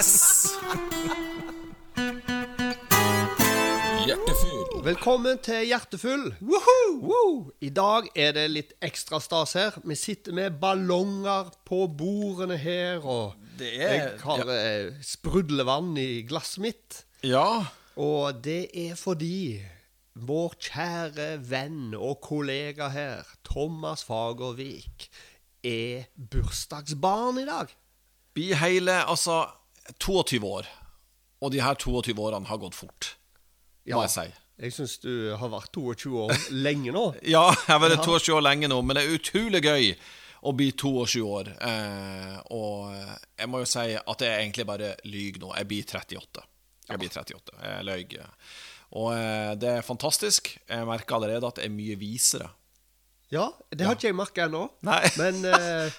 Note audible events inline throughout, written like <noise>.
Yes! Hjertefull. Velkommen til Hjertefull. Woo! I dag er det litt ekstra stas her. Vi sitter med ballonger på bordene her, og Det er- jeg har eh, sprudlevann i glasset mitt. Ja. Og det er fordi vår kjære venn og kollega her, Thomas Fagervik, er bursdagsbarn i dag. Blir hele altså 22 år. Og de her 22 årene har gått fort, må jeg si. Jeg syns du har vært 22 år lenge nå. <laughs> Ja, jeg har vært 22 år lenge nå, men det er utrolig gøy å bli 22 år. Eh, og jeg må jo si at jeg egentlig bare lyver nå. Jeg blir 38. Jeg blir 38. Jeg løy. Og eh, det er fantastisk. Jeg merker allerede at jeg er mye visere. Ja, det har ikke jeg merka ennå. <laughs> Men eh,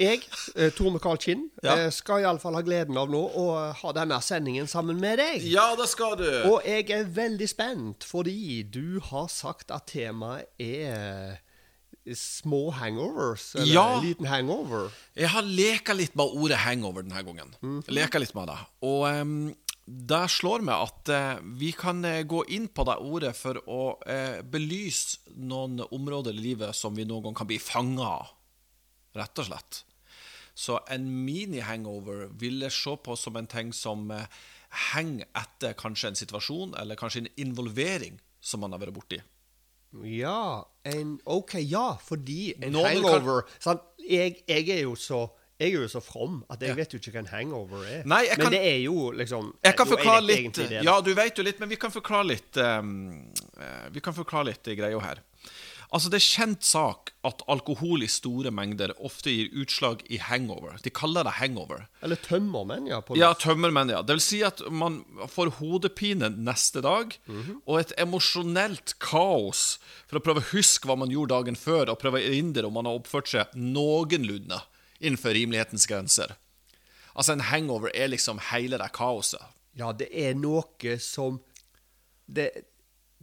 jeg, eh, Tor Mikael Kinn, Ja. eh, skal iallfall ha gleden av nå å ha denne sendingen sammen med deg. Ja, det skal du! Og jeg er veldig spent, fordi du har sagt at temaet er små hangovers. Eller Ja. en liten hangover. Jeg har leka litt med ordet hangover denne gangen. Leka litt med det. Og um, det slår meg at eh, vi kan eh, gå inn på det ordet for å eh, belyse noen områder i livet som vi noen gang kan bli fanga av. Rett og slett. Så en mini-hangover vil jeg se på som en ting som eh, henger etter kanskje en situasjon, eller kanskje en involvering som man har vært borti. Ja, en OK, ja, fordi en Nå hangover sant? Jeg, jeg er jo så jeg er jo så from at jeg vet jo ikke hva en hangover er. Nei, jeg Men det er jo liksom Jeg kan jo, forklare litt det. Ja, du vet jo litt, men vi kan forklare litt eh, Vi kan forklare litt greia her. Altså, det er kjent sak at alkohol i store mengder ofte gir utslag i hangover. De kaller det hangover. Eller tømmermenn, ja. På Ja, tømmermenn, ja. Det vil si at man får hodepine neste dag, Mhm. og et emosjonelt kaos for å prøve å huske hva man gjorde dagen før, og prøve å erindre om man har oppført seg noenlunde innenfor rimelighetens grenser. Altså, en hangover er liksom hele det kaoset. Ja, det er noe som Det,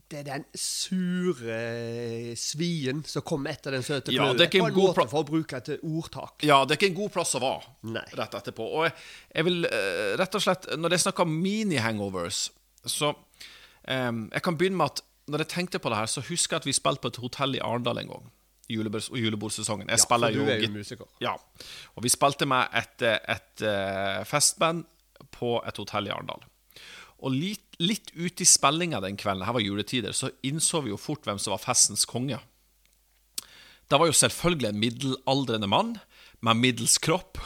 det er den sure svien som kommer etter den søte Ja, fløten. det er ikke en på en måte for å bruke et ordtak. Ja, det er ikke en god plass å være Nei. rett etterpå. Og jeg, jeg vil eh, rett og slett Når jeg snakker mini-hangovers, så um, Jeg kan begynne med at når jeg tenkte på det her, så husker jeg at vi spilte på et hotell i Arendal en gang. I julebords- julebordsesongen. Jeg Ja, spiller for du er jo musiker. Ja. Og vi spilte med et, et, et, eh, festband på et hotell i Arendal. Og litt, litt ute i spillinga den kvelden, her var juletider, så innså vi jo fort hvem som var festens konge. Det var jo selvfølgelig en middelaldrende mann med middels kropp,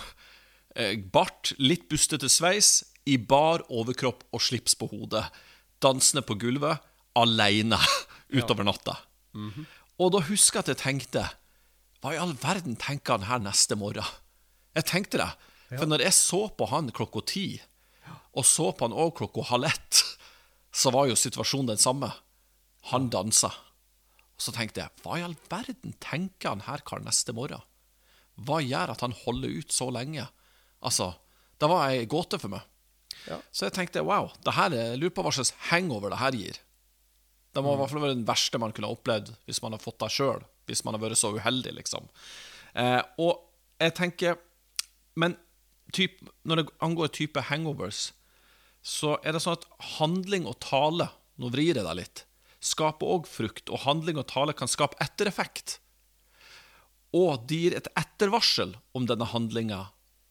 eh, bart, litt bustete sveis, i bar overkropp og slips på hodet, dansende på gulvet, alene <laughs> utover natta. Og da husker jeg at jeg tenkte Hva i all verden tenker han her neste morgen? Jeg tenkte det. For når jeg så på han klokka ti, og så på han òg klokka halv ett, så var jo situasjonen den samme. Han dansa. Og så tenkte jeg, hva i all verden tenker han her karen neste morgen? Hva gjør at han holder ut så lenge? Altså, det var ei gåte for meg. Ja. Så jeg tenkte wow, det her, er- lurer på hva slags hangover det her gir. Det må i hvert fall være den verste man kunne ha opplevd hvis man har fått det sjøl. Hvis man har vært så uheldig, liksom. Eh, og jeg tenker Men typ, når det angår type hangovers, så er det sånn at handling og tale Nå vrir jeg deg litt. Skaper òg frukt, og handling og tale kan skape ettereffekt. Og de gir et ettervarsel om denne handlinga,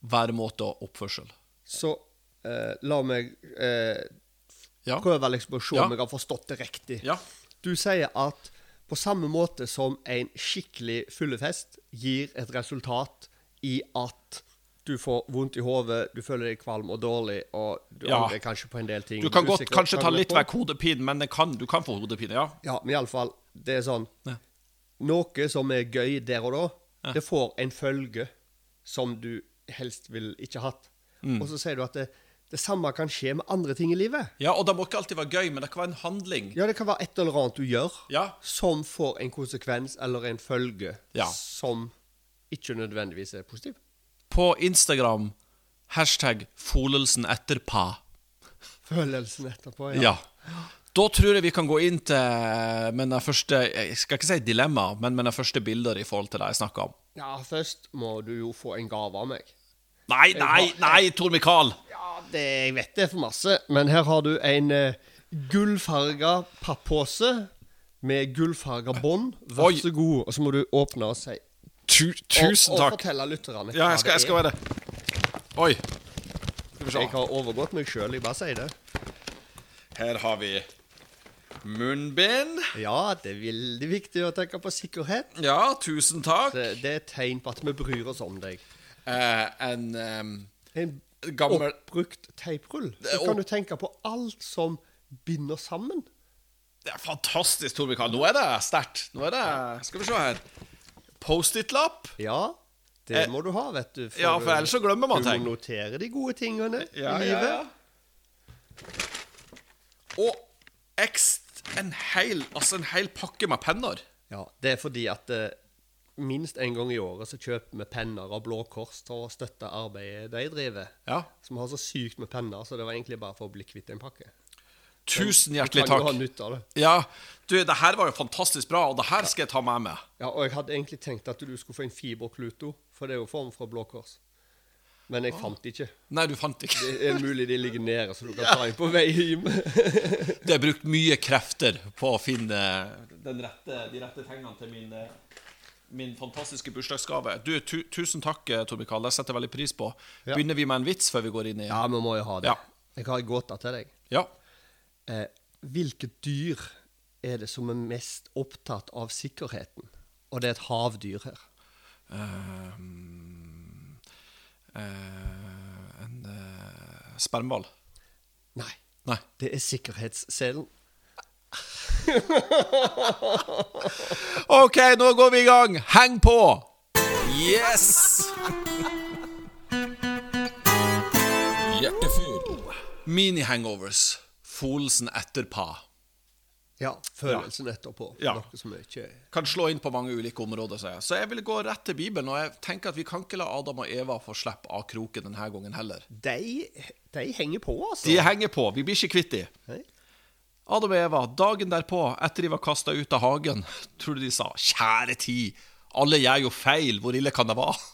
væremåte og oppførsel. Så eh, la meg eh, Ja. prøve liksom å se Ja. om jeg har forstått det riktig. Ja. Du sier at på samme måte som en skikkelig fyllefest gir et resultat i at du får vondt i hodet, du føler deg kvalm og dårlig, og du Ja. angrer kanskje på en del ting. Du kan du godt kanskje ta litt vekk hodepinen, men det kan, du kan få hodepine, ja. Ja, men iallfall, det er sånn Ja. Noe som er gøy der og da, det får en følge som du helst vil ikke hatt. Mm. Og så sier du at det, det samme kan skje med andre ting i livet. Ja, og det må ikke alltid være gøy, men det kan være en handling. Ja, det kan være et eller annet du gjør Ja. som får en konsekvens eller en følge Ja. som ikke nødvendigvis er positiv. På Instagram, hashtag 'folelsen etterpå'. Følelsen etterpå, Ja. ja. Da tror jeg vi kan gå inn til med den første Jeg skal ikke si dilemma, men med det første bildet i forhold til det jeg snakka om. Ja, først må du jo få en gave av meg. Nei, nei, nei, Tor Mikael! Ja, det, jeg vet det er for masse, men her har du en uh, gullfarga pappose med gullfarga bånd. Vær så god. Og så må du åpne og si Tu, tusen og takk. fortelle lytterne Ja, hva jeg skal, jeg skal er. det. Oi. Skal vi se. Jeg har overgått meg sjøl, jeg bare sier det. Her har vi munnbind. Ja, det er veldig viktig å tenke på sikkerhet. Ja, tusen takk. Det, det er et tegn på at vi bryr oss om deg. Eh, en um, En gammel oppbrukt teiprull. Så kan du tenke på alt som binder sammen. Det er fantastisk, Tor Mikael. Nå er det sterkt. Nå er det Skal vi se her. Post-it-lapp. Ja, det Eh, må du ha, vet du. Ja, for ellers så glemmer man du ting. må notere de gode tingene Ja, i ja, livet. ja. Og ekst, en hel, altså en hel pakke med penner. Ja, det er fordi at eh, minst en gang i året så kjøper vi penner av Blå Kors til å støtte arbeidet de driver. Ja. Som har så sykt med penner, så det var egentlig bare for å bli kvitt en pakke. Tusen Du hjertelig kan jo ha nytt av det. Ja, du, det her var jo fantastisk bra, og det her skal jeg ta med meg. Ja, og jeg hadde egentlig tenkt at du skulle få en fiberkluto, for det er jo form fra Blå Kors. Men jeg fant ikke. Nei, du fant ikke. Det er mulig de ligger nede, så du kan ta en på vei hjem. <laughs> Det er brukt mye krefter på å finne den rette, de rette tingene til min, eh, min fantastiske bursdagsgave. Du, tu, tusen takk, eh, Tor Mikael. Det setter jeg veldig pris på. Ja. Begynner vi med en vits før vi går inn i Ja, vi må jo ha det. Ja. Jeg har en gåte til deg. Ja. Eh, hvilket dyr er det som er mest opptatt av sikkerheten? Og det er et havdyr her. Uh, uh, en uh, spermhval. Nei, Nei. det er sikkerhetsselen. <laughs> OK, nå går vi i gang. Heng på! Yes! Hjertefyr. Mini-hangovers. Folsen etterpå. Ja, følelsen etterpå. Ja. Noe som ikke Kan slå inn på mange ulike områder, sier jeg. Så jeg vil gå rett til Bibelen, og jeg tenker at vi kan ikke la Adam og Eva få slippe av kroken denne gangen heller. De, de henger på, altså. De henger på. Vi blir ikke kvitt de. Adam og Eva, dagen derpå, etter de var kasta ut av hagen, tror du de sa 'Kjære tid, alle gjør jo feil, hvor ille kan det være?'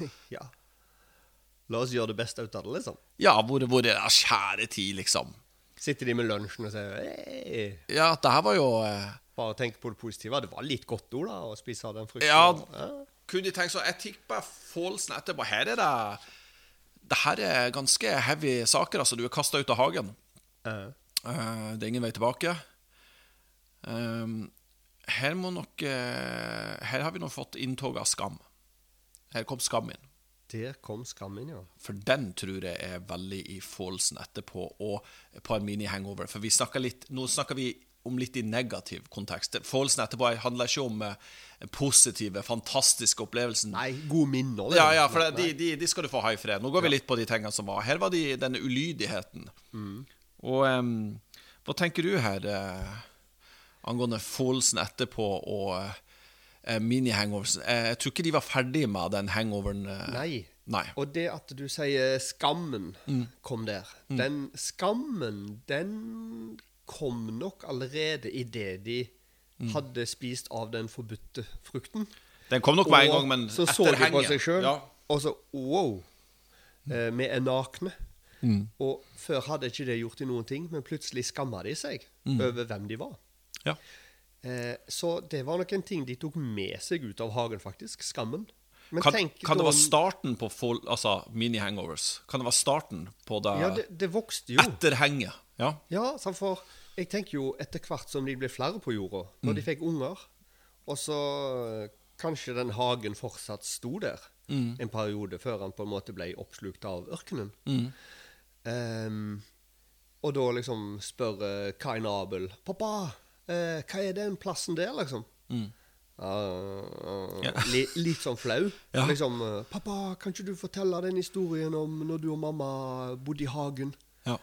<laughs> Ja. La oss gjøre det beste ut av det, liksom. Ja, hvor, hvor er det? Kjære tid, liksom. Sitter de med lunsjen og sier hey. Ja, det her var jo eh, Bare tenk på det positive. Det var litt godt ord da, å spise av den frukten. Ja, kunne de tenkt sånn Jeg tipper følelsen etterpå. Her er det Det her er ganske heavy saker. Altså, du er kasta ut av hagen. Ja. Eh, det er ingen vei tilbake. Ehm, her må nok eh, Her har vi nå fått inntog av skam. Her kom skam inn. Der kom skammen, ja. For den tror jeg er veldig i følelsen etterpå, og på en mini-hangover. For vi snakker litt, nå snakker vi om litt i negativ kontekst. Følelsen etterpå handler ikke om eh, positive, fantastiske opplevelsen. Nei, gode minner. Ja, ja, for det, de, de, de skal du få ha i fred. Nå går vi litt på de tingene som var. Her var de, denne ulydigheten. Og um, hva tenker du her uh, angående følelsen etterpå og uh? Eh, jeg tror ikke de var ferdig med den hangoveren. eh. Nei. Nei. Og det at du sier skammen kom der Den skammen, den kom nok allerede idet de hadde spist av den forbudte frukten. Den kom nok med en gang, men så så de på seg sjøl, Ja. og så wow. Eh, vi er nakne. Mm. Og før hadde ikke det gjort de noen ting, men plutselig skamma de seg Mm. over hvem de var. Ja. Eh, så det var nok en ting de tok med seg ut av hagen, faktisk. Skammen. Men Kan, kan det være starten på full, altså mini-hangovers? Kan det være starten på det, Ja, det, det vokste jo. etter henget? Ja. Ja, for jeg tenker jo etter hvert som de ble flere på jorda, når de fikk unger, og så eh, kanskje den hagen fortsatt sto der en periode før han på en måte ble oppslukt av ørkenen. Ehm, og da liksom spør eh, Kain Abel 'Pappa, uh, hva er den plassen der', liksom? Ja, Ja. li, litt sånn flau. <laughs> Ja. Liksom eh, 'Pappa, kan ikke du fortelle den historien om når du og mamma bodde i hagen?' ja.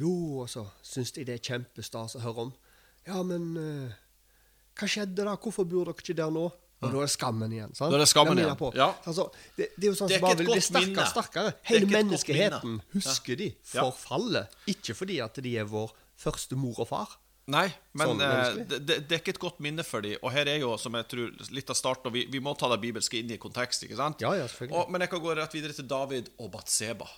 Jo, så syns de det er kjempestas å høre om. Ja, men eh, hva skjedde da? Hvorfor bor dere ikke der nå? Og da er det skammen igjen. sant? Da er det skammen igjen, ja. Altså, det, det er jo sånn som bare vil bli sterkere og sterkere. Er Hele menneskeheten husker de forfallet. Ikke fordi at de er vår første mor og far. Nei, men Sånn eh, det, det, er ikke et godt minne for dem. Og her er jo, som jeg tror, litt av starten vi, vi må ta det bibelske inn i kontekst, ikke sant? Ja, ja, selvfølgelig. Og, men jeg kan gå rett videre til David og Batseba.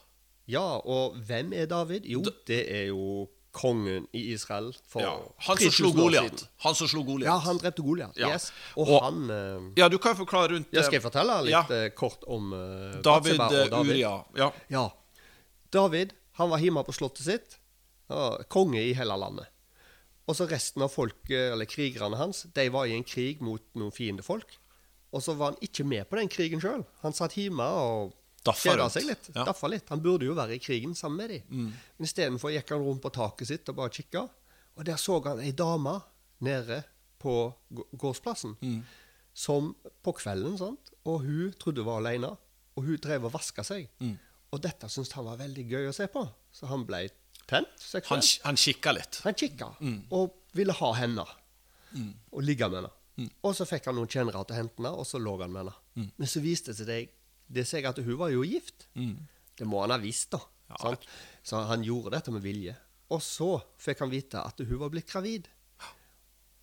Ja, og hvem er David? Jo, det er jo kongen i Israel for Ja. Han som 3000 slo Goliat. Han som slo Goliat. Ja, han drepte Goliat. Ja. Yes. Og, Og- han uh, Ja, du kan forklare rundt ja, Skal jeg eh, fortelle litt Ja. eh, kort om uh, David eh, Uria. Ja. Ja. David han var hjemme på slottet sitt. Konge i hele landet. Og så resten av folk, eller krigerne hans, de var i en krig mot noen fiendefolk. Og så var han ikke med på den krigen sjøl. Han satt hjemme og kjeda seg litt. Ja. Mm. Daffa litt. Han burde jo være i krigen sammen med dem. Men istedenfor gikk han rundt på taket sitt og bare kikka. Og der så han ei dame nede på gårdsplassen. Mm. Som på kvelden, sant. Og hun trodde hun var alene. Og hun drev og vaska seg. Mm. Og dette syntes han var veldig gøy å se på. Så han ble tent seksuelt. Han, han kikka litt. Han kikka Mm. og ville ha henne. Og ligge med henne. Mm. Og så fikk han noen kjennere til å hente henne, og så lå han med henne. Mm. Men så viste det seg, det seg at hun var jo gift. Det må han ha visst, da. Ja. Sant? Så han gjorde dette med vilje. Og så fikk han vite at hun var blitt gravid.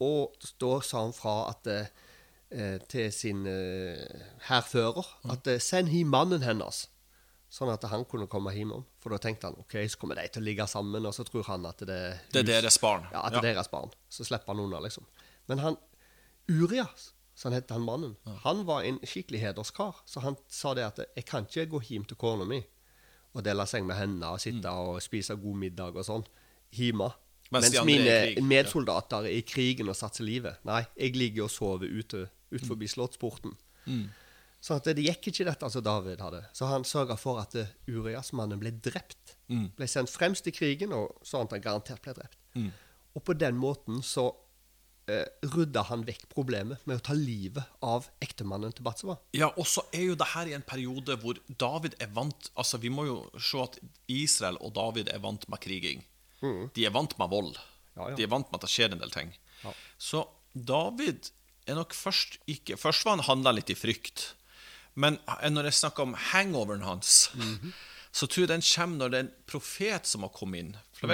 Og da sa han fra at, eh, til sin eh, hærfører at eh, send hjem mannen hennes. Sånn at han kunne komme hjem om. For da tenkte han ok, så kommer de til å ligge sammen, og så tror han at det er Det er deres barn. ja, at det er deres barn. Så slipper han unna, liksom. Men han Urias, så han het han mannen, han var en skikkelig hederskar. Så han sa det at 'jeg kan ikke gå hjem til kona mi og dele seng med henne og sitte og spise god middag og sånn hjemme. Mens Mens, mine medsoldater er i krigen og satser livet. Nei, jeg ligger og sover ute utenfor slottsporten. Så at det gikk ikke dette som David hadde. Så han sørga for at eh, Urias-mannen ble drept. Ble sendt fremst i krigen, og sånn at han garantert ble drept. Og på den måten så rydda han vekk problemet med å ta livet av ektemannen til Batseba. Ja, og så er jo det her i en periode hvor David er vant Altså, vi må jo se at Israel og David er vant med kriging. De er vant med vold. Ja, ja. De er vant med at det skjer en del ting. Ja. Så David er nok først ikke Først var han handla litt i frykt. Men når jeg snakker om hangoveren hans, Mhm. Så tror jeg den kommer når det er en profet som har kommet inn. For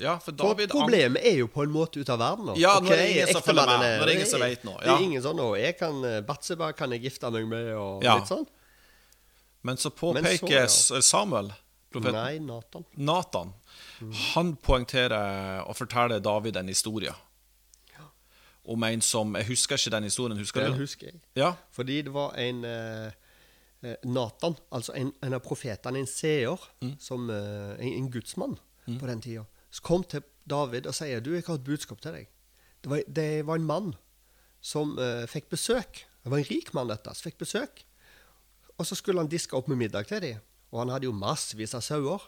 ja, for David problemet er jo på en måte ute av verden nå. Ja, okay, nå er det ingen som følger med. Nå er det ingen som vet noe, Det er ingen sånn og jeg kan eh, Batseba kan jeg gifte meg med', og Ja. litt sånn. Men så påpeker ja. Samuel, profeten Nei, Nathan. Nathan, han poengterer og forteller David en historie. Om en som Jeg husker ikke den historien. Husker Den du? husker jeg. Ja. Fordi det var en eh, eh, Nathan, altså en, en av profetene, en seer, Mm. som, eh, en, en gudsmann på den tida, kom til David og sier du, jeg har et budskap til deg. Det var, det var en mann som uh, fikk besøk. Det var en rik mann, dette, som fikk besøk. Og så skulle han diske opp med middag til dem. Og han hadde jo massevis av sauer.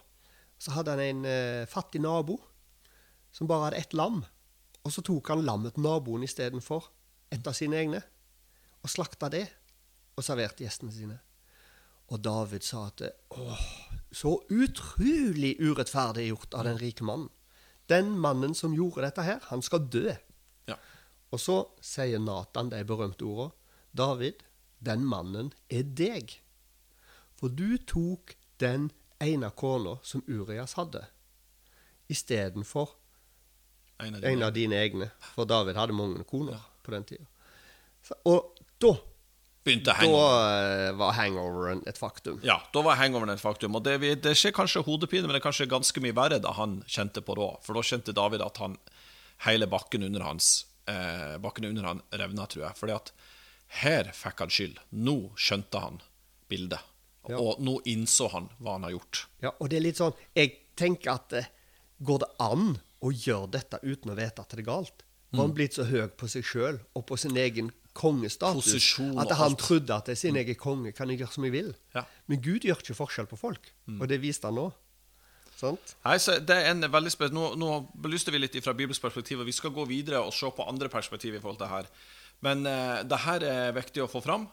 Så hadde han en uh, fattig nabo som bare hadde ett lam. Og så tok han lammet til naboen istedenfor et av sine egne. Og slakta det, og serverte gjestene sine. Og David sa at åh, så utrolig urettferdig gjort av den rike mannen. Den mannen som gjorde dette her, han skal dø. ja. Og så sier Nathan de berømte ordene. David, den mannen er deg. For du tok den ene kona som Urias hadde, istedenfor En en av dine egne. For David hadde mange koner på den tida. Og da, Begynte da hangover. eh, var hangoveren et faktum. Ja, da var hangoveren et faktum. Og det, det skjer kanskje hodepine, men det er kanskje ganske mye verre da han kjente på det òg. For da kjente David at han hele bakken under hans eh, Bakken under han revna, tror jeg. Fordi at her fikk han skyld. Nå skjønte han bildet. Ja. Og nå innså han hva han har gjort. Ja, og det er litt sånn Jeg tenker at eh, går det an å gjøre dette uten å vite at det er galt? Var han blitt så høy på seg sjøl og på sin egen kongestatus Posisjon at han trodde at det er sin egen konge kan jeg gjøre som jeg vil? Ja. Men Gud gjør ikke forskjell på folk, og det viste han nå. Sant? Nei, så det er en veldig spes Nå, nå belyste vi litt fra Bibels perspektiv, og vi skal gå videre og se på andre perspektiv i forhold til her. Men uh, det her er viktig å få fram.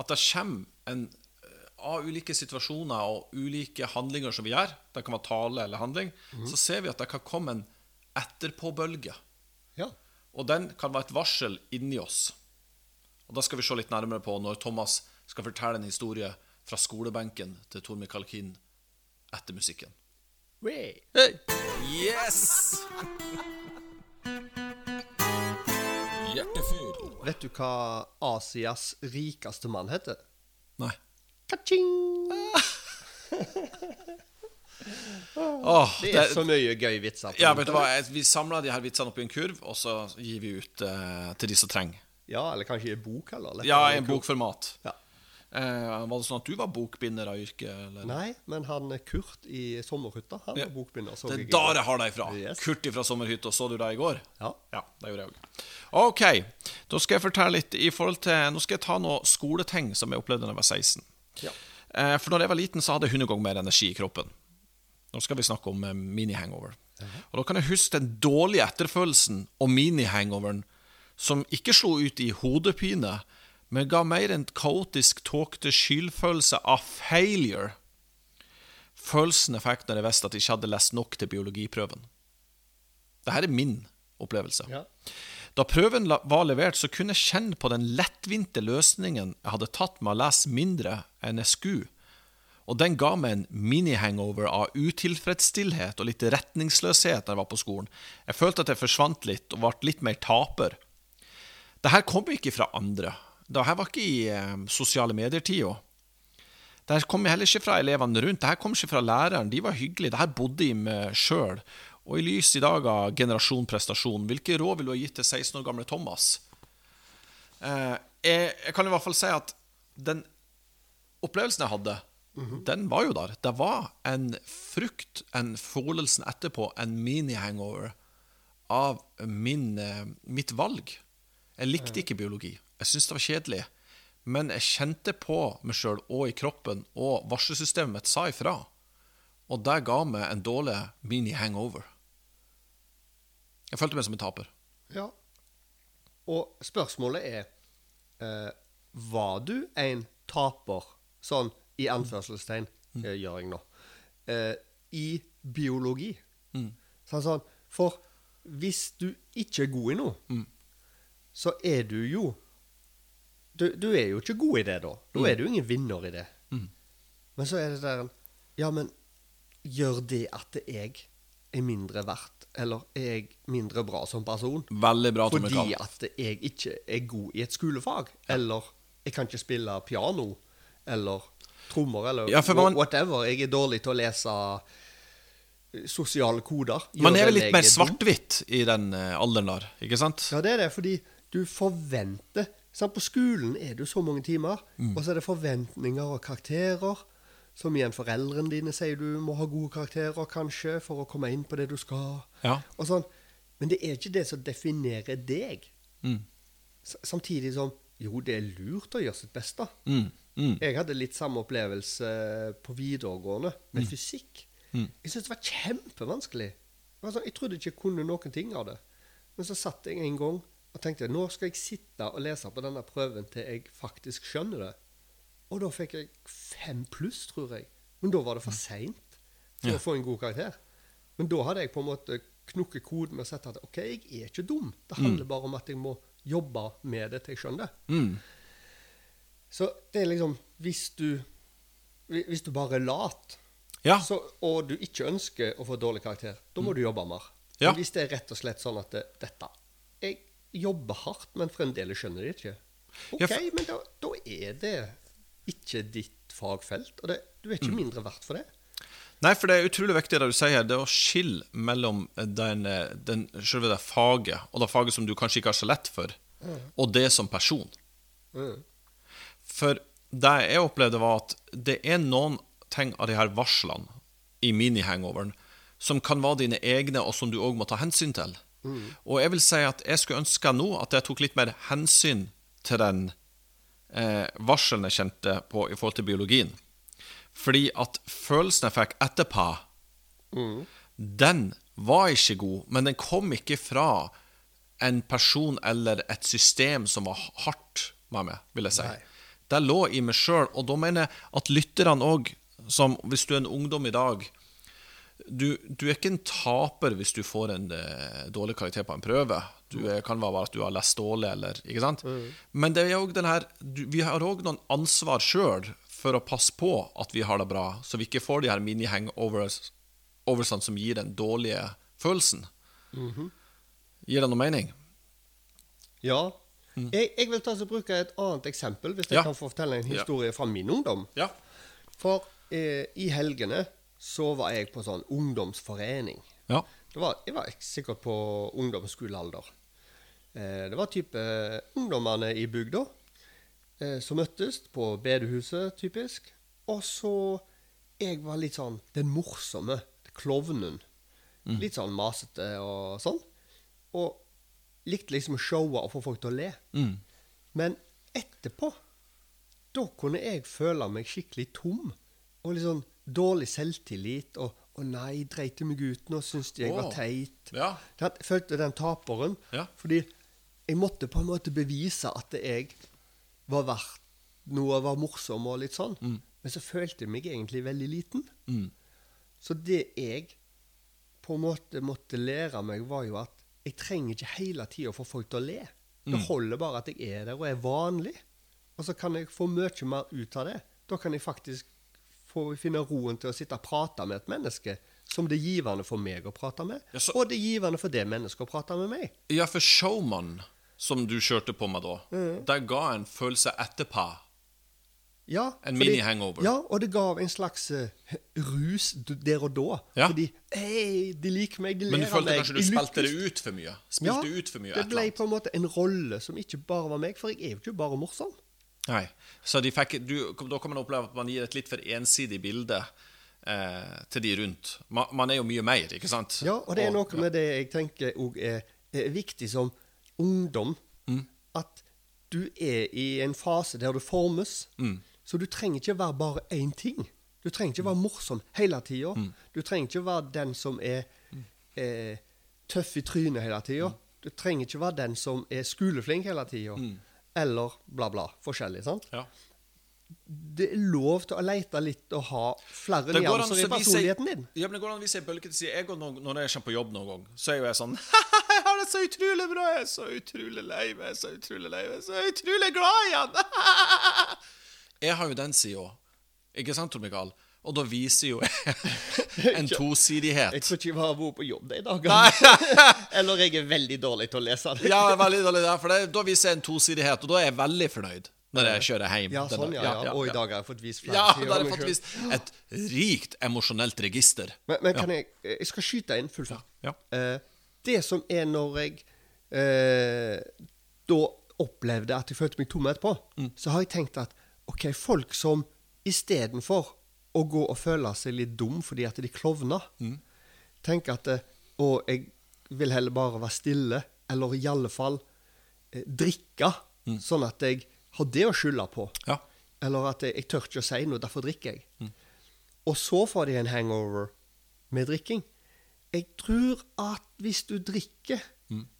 At det kommer en, eh, av ulike situasjoner og ulike handlinger som vi gjør, det kan være tale eller handling, så ser vi at det kan komme en etterpåbølge. Ja. Og den kan være et varsel inni oss. Og Da skal vi se litt nærmere på når Thomas skal fortelle en historie fra skolebenken til Tor Mikael Kinn etter musikken. Hey. Yes! Hjertefyr. Vet du hva Asias rikeste mann heter? Nei. Ka-ching! <laughs> Oh, Det er så mye gøy vitser. Ja, vet du hva, Vi samler de her vitsene oppi en kurv, og så gir vi ut uh, til de som trenger. Ja, eller kanskje i en bok heller. lettere Ja, i en bokformat. Ja. Eh, var det sånn at du var bokbinder av yrke? Eller? Nei, men han Kurt i Sommerhytta, han Ja. var bokbinder. så Det er der jeg har deg fra. Yes. Kurt fra Sommerhytta. Så du deg i går? Ja. Ja, det gjorde jeg òg. OK. Da skal jeg fortelle litt i forhold til Nå skal jeg ta noen skoleting som jeg opplevde da jeg var 16. Ja. Eh, For når jeg var liten, så hadde jeg 100 ganger mer energi i kroppen. Nå skal vi snakke om eh, mini-hangover. Og Da kan jeg huske den dårlige etterfølelsen og mini-hangoveren som ikke slo ut i hodepine, men ga mer en kaotisk, tåkete skyldfølelse av failure. Følelsen jeg fikk når jeg visste at jeg ikke hadde lest nok til biologiprøven. Dette er min opplevelse. Ja. Da prøven var levert, så kunne jeg kjenne på den lettvinte løsningen jeg hadde tatt med å lese mindre enn jeg skulle. Og den ga meg en mini-hangover av utilfredsstillhet og litt retningsløshet da jeg var på skolen. Jeg følte at jeg forsvant litt og ble litt mer taper. Det her kom ikke fra andre. Det her var ikke i eh, sosiale medier-tida. Det her kom heller ikke fra elevene rundt. Det her kom ikke fra læreren. De var hyggelige. Det her bodde de med sjøl. Og i lys i dag av generasjon prestasjon, hvilke råd vil du ha gitt til 16 år gamle Thomas? Eh, jeg, jeg kan i hvert fall si at den opplevelsen jeg hadde, den var jo der. Det var en frukt, en følelsen etterpå, en mini-hangover av min, eh, mitt valg. Jeg likte ikke biologi. Jeg syntes det var kjedelig. Men jeg kjente på meg sjøl og i kroppen, og varselsystemet mitt sa ifra. Og det ga meg en dårlig mini-hangover. Jeg følte meg som en taper. ja. Og spørsmålet er eh, Var du en taper, sånn i anførselstegn, Mm. eh, gjør jeg nå, eh, i biologi? Mm. Sånn, sånn, for hvis du ikke er god i noe, Mm. Så er du jo du, du er jo ikke god i det, da. Da er du ingen vinner i det. Mm. Men så er det der Ja, men gjør det at jeg er mindre verdt, eller er jeg mindre bra som person? Veldig bra, Fordi at jeg ikke er god i et skolefag. Eller jeg kan ikke spille piano. Eller trommer, eller Ja, man- whatever. Jeg er dårlig til å lese eh, sosiale koder. Man er vel litt mer svart-hvitt i den eh, alderen der, ikke sant? Ja, det er det, fordi du forventer sant? På skolen er du så mange timer, Mm. og så er det forventninger og karakterer. Som igjen foreldrene dine sier du må ha gode karakterer, kanskje, for å komme inn på det du skal. Ja. Og sånn. Men det er ikke det som definerer deg. Mm. Samtidig som jo, det er lurt å gjøre sitt beste. Mm. Mm. Jeg hadde litt samme opplevelse på videregående med fysikk. Mm. Jeg syntes det var kjempevanskelig. Det var sånn, jeg trodde ikke jeg kunne noen ting av det. Men så satt jeg en gang og tenkte jeg, nå skal jeg sitte og lese på denne prøven til jeg faktisk skjønner det. Og da fikk jeg fem pluss, tror jeg. Men da var det for seint for Ja. å få en god karakter. Men da hadde jeg på en måte knukket koden med å sette at ok, jeg er ikke dum. Det handler bare om at jeg må jobbe med det til jeg skjønner det. Mm. Så det er liksom Hvis du, hvis du bare er lat, Ja. så, og du ikke ønsker å få dårlig karakter, da må du jobbe mer. Ja. Men hvis det er rett og slett sånn at det, dette jobber hardt, men fremdeles skjønner de ikke. OK, Ja, men da, da er det ikke ditt fagfelt. Og det, du er ikke Mm. mindre verdt for det. Nei, for det er utrolig viktig det du sier, det å skille mellom den, den, selve det faget, og det faget som du kanskje ikke har så lett for, og det som person. Mm. For det jeg opplevde, var at det er noen ting av de her varslene i mini-hangoveren som kan være dine egne, og som du òg må ta hensyn til. Og jeg vil si at jeg skulle ønske nå at jeg tok litt mer hensyn til den eh, varselen jeg kjente på i forhold til biologien. Fordi at følelsen jeg fikk etterpå, Mm. den var ikke god, men den kom ikke fra en person eller et system som var hardt med meg, vil jeg si. Nei. Det lå i meg sjøl, og da mener jeg at lytterne òg, som hvis du er en ungdom i dag du, du er ikke en taper hvis du får en uh, dårlig karakter på en prøve. Du er, kan være at du har lest dårlig, eller Ikke sant? Men det er jo den her, du, vi har òg noen ansvar sjøl for å passe på at vi har det bra, så vi ikke får de her mini-hangoversene som gir den dårlige følelsen. Gir det noe mening? Ja. Jeg, jeg vil ta og bruke et annet eksempel, hvis jeg Ja. kan få fortelle en historie fra min ungdom. Ja. For eh, i helgene så var jeg på sånn ungdomsforening. Ja. Det var, jeg var sikkert på ungdomsskolealder. Eh, det var type eh, ungdommene i bygda eh, som møttes på bedehuset, typisk. Og så Jeg var litt sånn den morsomme klovnen. Litt sånn masete og sånn. Og likte liksom å showe og få folk til å le. Mm. Men etterpå, da kunne jeg føle meg skikkelig tom. Og litt sånn dårlig selvtillit. Og 'Å nei, dreit meg ut nå? Syns de jeg var teit?' Ja. Jeg følte den taperen. Ja. Fordi jeg måtte på en måte bevise at jeg var verdt noe, var morsom og litt sånn. Men så følte jeg meg egentlig veldig liten. Mm. Så det jeg på en måte måtte lære meg, var jo at jeg trenger ikke hele tida få folk til å le. Det holder bare at jeg er der og er vanlig. Og så kan jeg få mye mer ut av det. Da kan jeg faktisk få finne roen til å sitte og prate med et menneske som det er givende for meg å prate med, Ja, så- og det er givende for det mennesket å prate med meg. Ja, for Showman, som du kjørte på meg da, der ga en følelse etterpå. Ja, En mini-hangover. Ja, og det gav en slags uh, rus der og da. Ja. Fordi hei, de liker meg, de ler av meg. Men du følte kanskje du de spilte lykkes. det ut for mye? Spilte ut for mye? det ble på en måte en rolle som ikke bare var meg, for jeg er jo ikke bare morsom. Nei. Så fikk, du, da kan man oppleve at man gir et litt for ensidig bilde eh, til de rundt. Man, man er jo mye mer, ikke sant? Ja, og det er noe med det jeg tenker òg er, er viktig som ungdom. Mm. At du er i en fase der du formes. Mm. Så du trenger ikke være bare én ting. Du trenger ikke være morsom hele tida. Mm. Du trenger ikke være den som er er tøff i trynet hele tida. Mm. Du trenger ikke være den som er skoleflink hele tida. Eller bla, bla. Forskjellig. sant? Ja. Det er lov til å lete litt og ha flere nyanser i personligheten din. Ja, men det går an hvis bølger bølge til side. Jeg, går no- når jeg kommer på jobb noen gang, så er jo jeg sånn <laughs> Jeg har det så utrolig bra! Jeg er så utrolig lei meg, jeg er så utrolig lei meg, jeg er så utrolig glad igjen! <laughs> Jeg har jo den sida òg. Ikke sant, Tor Mikael? Og da viser jo <laughs> en tosidighet. Jeg tror ikke jeg har vært på jobb de dagene. <laughs> Eller jeg er veldig dårlig til å lese det. Ja, veldig dårlig, der, for det, da viser jeg en tosidighet, og da er jeg veldig fornøyd når jeg kjører hjem. Ja, sånn, ja, ja. Og i dag har jeg fått vist flere Ja, da har jeg fått vist et rikt emosjonelt register. Men, men kan jeg Jeg skal skyte inn full fart. Ja. Eh, det som er når jeg uh, da opplevde at jeg følte meg tom etterpå, Mm. så har jeg tenkt at OK, folk som istedenfor å gå og føle seg litt dum fordi at de klovner, Mm. tenker at eh, Å, jeg vil heller bare være stille, eller i alle fall eh, drikke, sånn at jeg har det å skylde på. Mm. Ja. Eller at jeg, jeg tør ikke å si noe, derfor drikker jeg. Og så får de en hangover med drikking. Jeg tror at hvis du drikker,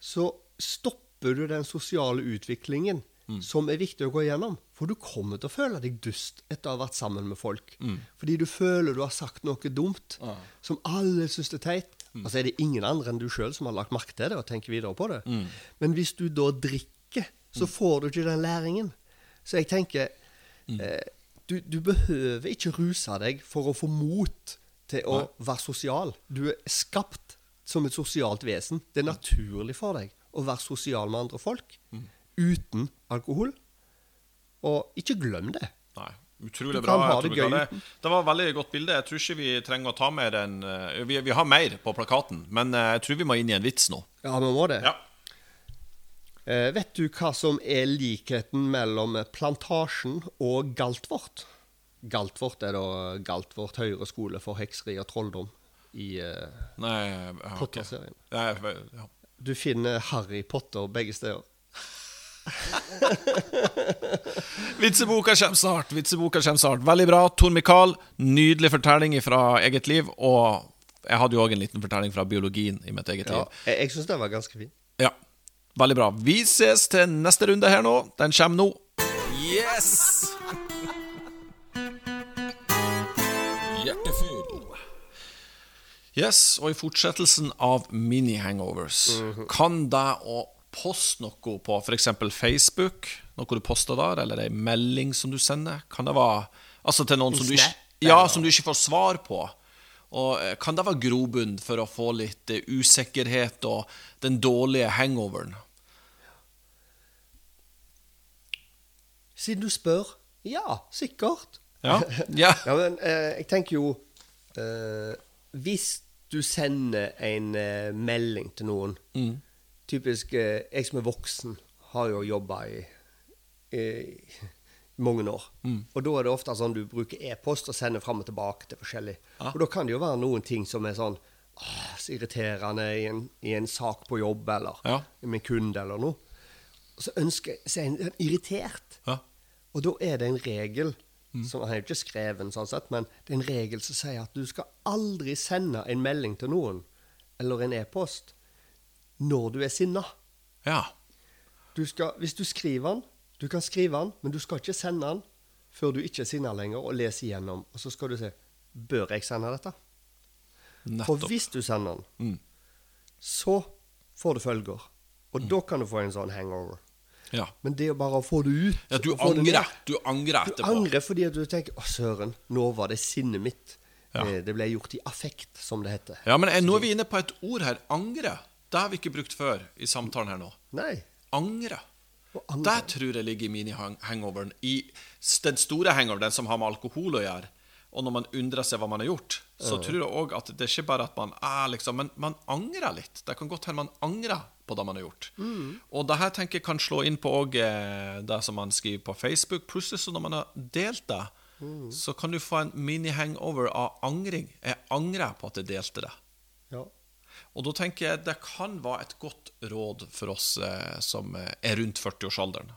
så stopper du den sosiale utviklingen som er viktig å gå igjennom. For du kommer til å føle deg dust etter å ha vært sammen med folk. Fordi du føler du har sagt noe dumt som alle syns er teit. Mm. Altså er det ingen andre enn du sjøl som har lagt merke til det og tenker videre på det. Men hvis du da drikker, så får du ikke den læringen. Så jeg tenker eh, du, du behøver ikke ruse deg for å få mot til å være sosial. Du er skapt som et sosialt vesen. Det er naturlig for deg å være sosial med andre folk uten alkohol. Og ikke glem det. Nei, utrolig bra. det Det, det var et veldig godt bilde. Jeg tror ikke vi trenger å ta mer enn eh, vi, vi har mer på plakaten, men eh, jeg tror vi må inn i en vits nå. Ja, vi må det. Ja. Eh, vet du hva som er likheten mellom Plantasjen og Galtvort? Galtvort er da Galtvort høyre skole for hekseri og trolldom i eh, Potter-serien. Ja. Du finner Harry Potter begge steder. <laughs> Vitseboka kommer snart. Vitseboka kommer snart. Veldig bra. Tor Mikael, nydelig fortelling fra eget liv. Og jeg hadde jo òg en liten fortelling fra biologien i mitt eget Ja, liv. jeg jeg syns det var ganske fin. Ja, veldig bra. Vi ses til neste runde her nå. Den kommer nå. Yes! Hjertefull. Yes, og i fortsettelsen av mini-hangovers, kan det å poste noe på f.eks. Facebook, noe du poster der, eller ei melding som du sender, kan det være Altså til noen som du, ikke, ja, som du ikke får svar på. Og eh, Kan det være grobunn for å få litt eh, usikkerhet og den dårlige hangoveren? Siden du spør ja, sikkert. Ja, ja. <laughs> Ja, men eh, jeg tenker jo eh, Hvis du sender en eh, melding til noen Typisk eh, jeg som er voksen, har jo jobba i, i mange år. Og da er det ofte sånn du bruker e-post og sender fram og tilbake til forskjellig. Ah. Og da kan det jo være noen ting som er sånn åh, så irriterende i en, i en sak på jobb eller Ja. med en kunde eller noe. Og så ønsker så er en irritert. Ja. Og da er det en regel som Han er jo ikke skreven, sånn sett, men det er en regel som sier at du skal aldri sende en melding til noen eller en e-post når du er sinna. ja. Du skal, hvis du skriver den, du kan skrive den, men du skal ikke sende den før du ikke er sinna lenger, og leser igjennom. Og så skal du se Bør jeg sende dette? Nettopp. For hvis du sender den, Mm. så får det følger. Og da kan du få en sånn hangover. Ja. Men det er bare å få det ut ja, du å angrer. Du angrer Du angrer fordi du tenker 'Å, søren, nå var det sinnet mitt'. Ja. Eh, Det ble gjort i affekt, som det heter. Ja, men eh, nå er vi inne på et ord her. Angre. Det har vi ikke brukt før i samtalen her nå. Nei. Angre. Det angre. Tror jeg ligger i mini-hangoveren. I den store hangoveren, den som har med alkohol å gjøre. Og når man undrer seg hva man har gjort, så tror jeg òg at det er ikke bare at man er liksom Men man angrer litt. Det kan godt hende man angrer på det man har gjort. Og det her tenker jeg kan slå inn på òg eh, det som man skriver på Facebook. Plutselig, så når man har delt det, så kan du få en mini-hangover av angring. Jeg angrer på at jeg delte det. Ja. Og da tenker jeg det kan være et godt råd for oss eh, som eh, er rundt 40-årsalderen.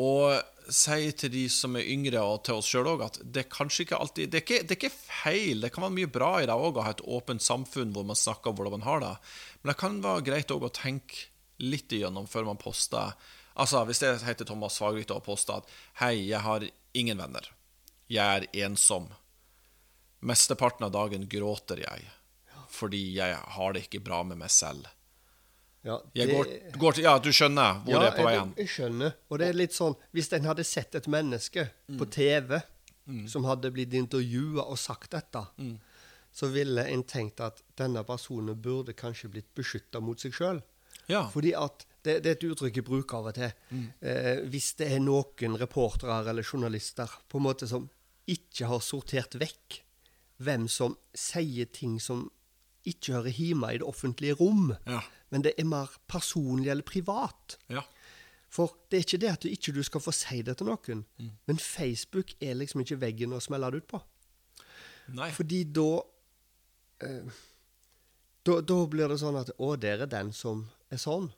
Og si til de som er yngre, og til oss sjøl òg, at det er kanskje ikke alltid det er ikke, det er ikke feil. Det kan være mye bra i det òg, å ha et åpent samfunn hvor man snakker om hvordan man har det. Men det kan være greit òg å tenke litt igjennom før man poster. Altså, Hvis jeg heter Thomas Fagervik og poster at 'Hei, jeg har ingen venner. Jeg er ensom'. Mesteparten av dagen gråter jeg fordi jeg har det ikke bra med meg selv. ja det- går, går til, ja, du skjønner hvor ja, det er på vei hen? jeg skjønner. Og det er litt sånn Hvis en hadde sett et menneske Mm. på TV som hadde blitt intervjua og sagt dette, Mm. så ville en tenkt at denne personen burde kanskje blitt beskytta mot seg sjøl. Ja. Fordi at det, det er et uttrykk jeg bruker av og til. Eh, hvis det er noen reportere eller journalister på en måte som ikke har sortert vekk hvem som sier ting som ikke hører hjemme i det offentlige rom, Ja. men det er mer personlig eller privat. ja. For det er ikke det at du ikke du skal få si det til noen, men Facebook er liksom ikke veggen å smelle det ut på. Nei. Fordi da eh, da, da blir det sånn at Å, der er den som er sånn.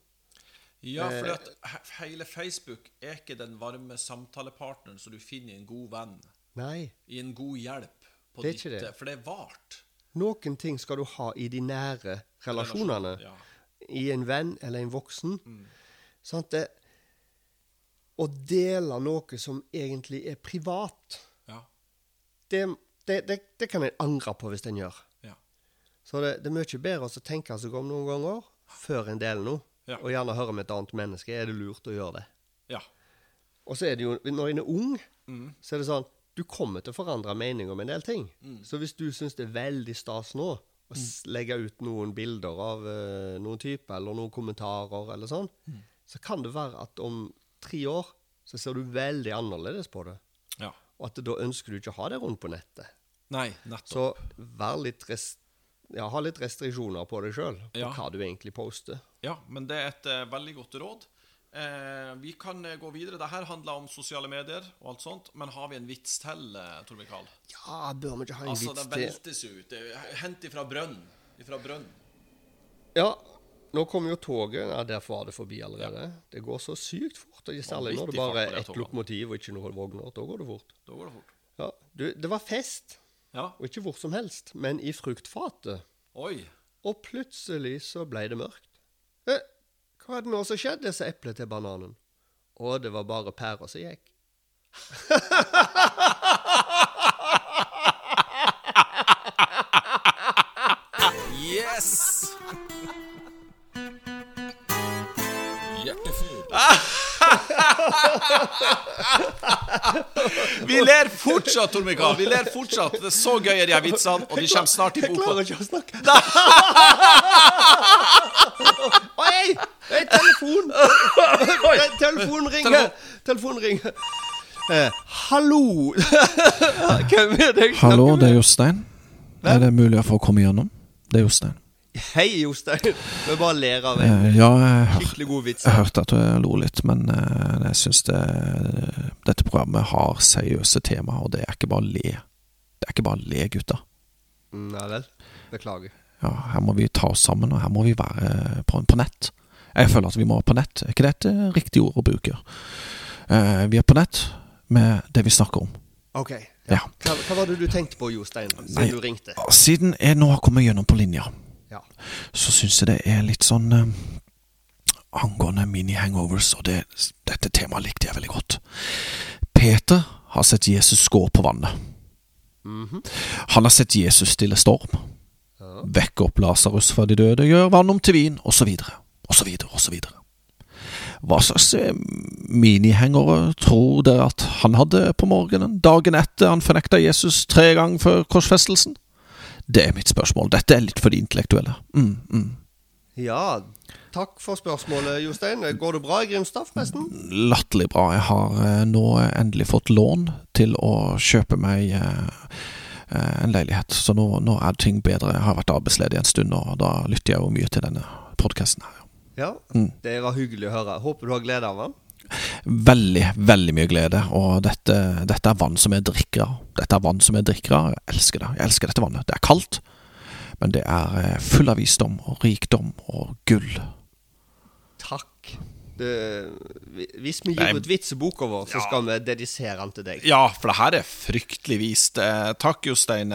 Ja, Eh, for at hele Facebook er ikke den varme samtalepartneren som du finner i en god venn, Nei. i en god hjelp. På Det er ikke det. For det er vart. Noen ting skal du ha i de nære relasjonene. Ja. I en venn eller en voksen. Sant? Det, å dele noe som egentlig er privat, Ja. det, det, det, kan en angre på hvis en gjør. Ja. Så det, det er mye bedre å tenke seg om noen ganger før en deler noe. Og gjerne høre med et annet menneske. Er det lurt å gjøre det? ja. Og så er det jo, når en er ung, så er det sånn Du kommer til å forandre mening om en del ting. Så hvis du syns det er veldig stas nå å mm. legge ut noen bilder av uh, noen type eller noen kommentarer, eller sånn, så kan det være at om tre år så ser du veldig annerledes på det. ja. Og at da ønsker du ikke å ha det rundt på nettet. Nei, nettopp. Så vær litt rest, ja, ha litt restriksjoner på deg sjøl, på Ja. hva du egentlig poster. Ja, men det er et uh, veldig godt råd. Eh, vi kan eh, gå videre. Dette handler om sosiale medier og alt sånt. Men har vi en vits til, eh, Tor Mikael? Ja, bør vi ikke ha en Altså, det vits til? veltes ut. Det er Hent ifra brønn. Ifra brønn. Ja, nå kommer jo toget. Ja, derfor var det forbi allerede. Det går så sykt fort. og det bare er det ett toget. lokomotiv og ikke noen vogner. Da går det fort. Da går det fort. Ja, du, Det var fest, Ja. og ikke hvor som helst, men i fruktfatet. Oi. Og plutselig så ble det mørkt. Hva er det nå som skjedde, sa eplet til bananen. Å, det var bare pæra som gikk. Yes! Vi ler fortsatt, Tor Mikael. Vi ler fortsatt. Det er så gøy er de her vitsene, og de kommer snart i Jeg klarer ikke å snakke. <laughs> Oi! Hey, telefon! <laughs> Telefonen ringer. Telefonen ringer. Eh, hallo! <laughs> Hvem er det jeg Hallo, det er Jostein. Er det mulig for å komme gjennom? Det er Jostein. Hei, Jostein. Vi bare ler av en Eh, Ja, jeg, hør, skikkelig god vits. jeg hørte at du lo litt, men eh, jeg syns det, dette programmet har seriøse tema, og det er ikke bare le. Det er ikke bare le, gutta. Nei Ja vel. Beklager. Ja, her må vi ta oss sammen, og her må vi være på, på nett. Jeg føler at vi må på nett. Er ikke dette et riktig ord å bruke? Uh, vi er på nett med det vi snakker om. Ok. Ja. Hva, hva var det du tenkte på, Jostein, siden Nei. du ringte? Siden jeg nå har kommet gjennom på linja, Ja. så syns jeg det er litt sånn uh, angående mini-hangovers, og det, dette temaet likte jeg veldig godt. Peter har sett Jesus gå på vannet. Han har sett Jesus stille storm, vekke opp Lasarus fra de døde, gjøre vann om til vin, osv., osv., osv. Hva slags eh, minihengere tror dere at han hadde på morgenen, dagen etter han fornekta Jesus tre ganger før korsfestelsen? Det er mitt spørsmål. Dette er litt for de intellektuelle. Mm, mm. ja, takk for spørsmålet, Jostein. Går det bra i Grimstad, forresten? Latterlig bra. Jeg har eh, nå endelig fått lån til å kjøpe meg eh, en leilighet, så nå, nå er ting bedre. Jeg har vært arbeidsledig en stund, og da lytter jeg jo mye til denne podkasten her. Ja, Mm. det var hyggelig å høre. Håper du har glede av den. Veldig, veldig mye glede, og dette, dette er vann som jeg drikker av. Dette er vann som jeg drikker av. Jeg elsker det. Jeg elsker dette vannet. Det er kaldt, men det er eh, full av visdom og rikdom og gull. Takk. Det, hvis vi gir ut vitseboka vår, så Ja. skal vi dedisere den til deg. Ja, for det her er fryktelig vist. Eh, takk, Jostein.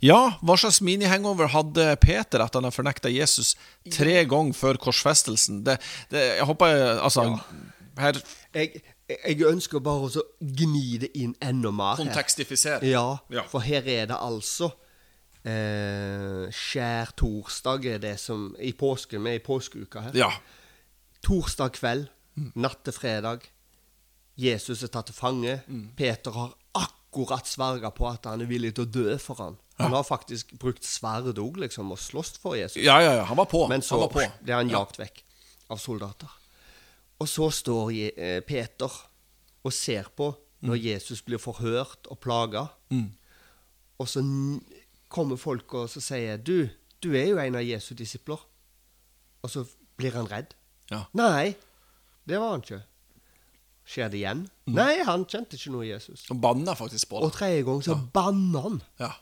Ja, hva slags mini-hangover hadde Peter at han har fornekta Jesus tre ganger før korsfestelsen? Det, det, jeg håper jeg- ja. her Jeg, jeg ønsker bare å så gni det inn enda mer. Kontekstifisere. Ja, Ja. for her er det altså eh, Skjærtorsdag er det som I påsken, vi er i påskeuka her. Ja. Torsdag kveld, natt til fredag. Jesus er tatt til fange. Mm. Peter har akkurat sverga på at han er villig til å dø for han. Han har faktisk brukt sverd òg, liksom, og slåss for Jesus. ja, ja, ja. Han var på. Men så han var på. ble han jagt vekk av soldater. Og så står eh, Peter og ser på når Mm. Jesus blir forhørt og plaga. Og så kommer folk og så sier du, du er jo en av Jesu disipler. Og så blir han redd. Ja. Nei, det var han ikke. Skjer det igjen? Mm. Nei, han kjente ikke noe Jesus. Han banna faktisk på Og det. tredje gang så banner han. Ja.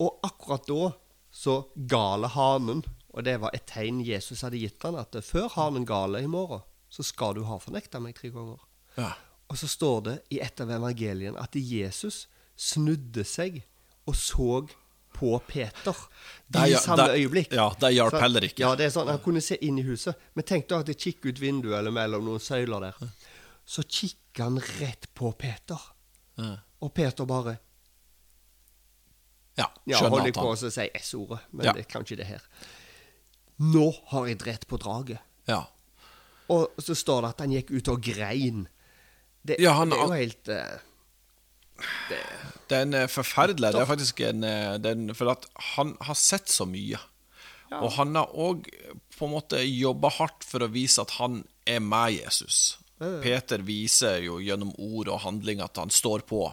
Og akkurat da så gale hanen, og det var et tegn Jesus hadde gitt han, at før hanen gale i morgen, så skal du ha fornekta meg tre ganger. Ja. Og så står det i et av evangeliene at Jesus snudde seg og så på Peter det, i samme det, øyeblikk. ja, det hjalp heller ikke. Ja, det er sånn, Han kunne se inn i huset. Men tenk da at det kikker ut vinduet eller mellom noen søyler der. Så kikker han rett på Peter. Ja. Og Peter bare ja. Ja, Skjønner holder at jeg på å si S-ordet, men Ja. det kan ikke det her. Nå har jeg drept på draget. Ja. Og så står det at han gikk ut og grein. Det, Ja, han- det er jo helt eh, det, Det er eh, forferdelig Det er faktisk en, eh, det er en For at han har sett så mye. Og han har òg på en måte jobba hardt for å vise at han er med Jesus. Peter viser jo gjennom ord og handling at han står på.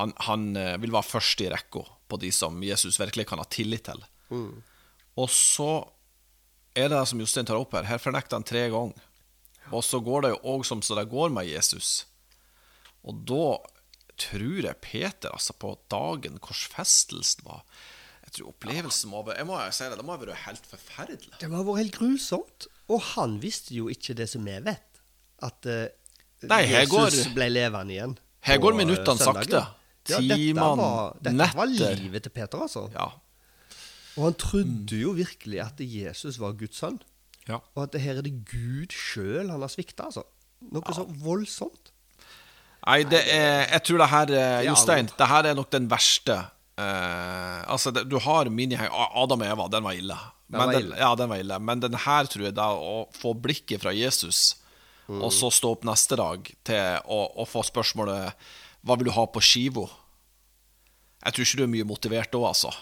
Han, han eh, vil være først i rekka på de som Jesus virkelig kan ha tillit til. Og så er det som Jostein tar opp her. Her fornekter han tre ganger. Og så går det jo òg som så det går med Jesus. Og da tror jeg Peter, altså på dagen korsfestelsen var Jeg tror opplevelsen må Jeg må si det, det må ha vært helt forferdelig. det må ha vært helt grusomt. Og han visste jo ikke det som vi vet. At uh, Nei, Jesus går- ble levende igjen. Her går eh, minuttene sakte. sakte. Ja, dette var, dette var livet til Peter, altså. Ja. Og han trodde jo virkelig at Jesus var Guds sønn. ja. Og at det her er det Gud sjøl han har svikta, altså. Noe så voldsomt. Nei, det er Jeg tror det her eh, Jostein, det- det her er nok den verste Uh, Altså, det, du har miniheng Adam og Eva, den var ille. Den Men var den, ille. ja, den var ille. Men den her tror jeg da å få blikket fra Jesus, Mm. og så stå opp neste dag til å, å få spørsmålet Hva vil du ha på skiva? Jeg tror ikke du er mye motivert da, altså.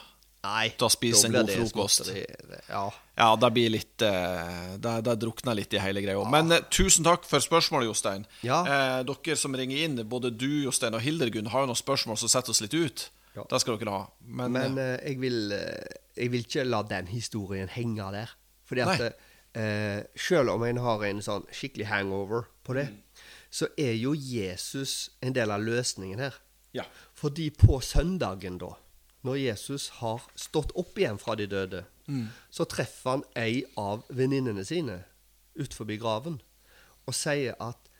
Nei. Da spiser en god det frokost. det- Ja. Ja, det blir litt eh, Det, det drukner litt i hele greia. Men eh, tusen takk for spørsmålet, Jostein. Ja. Eh, dere som ringer inn, både du, Jostein og Hildegunn, har jo noen spørsmål som setter oss litt ut. Ja. Det skal dere ha. Men, Men eh, eh, jeg, vil, jeg vil ikke la den historien henge der. Fordi at eh, selv om en har en sånn skikkelig hangover på det, Mm. så er jo Jesus en del av løsningen her. ja. Fordi på søndagen, da, når Jesus har stått opp igjen fra de døde, så treffer han ei av venninnene sine ut forbi graven og sier at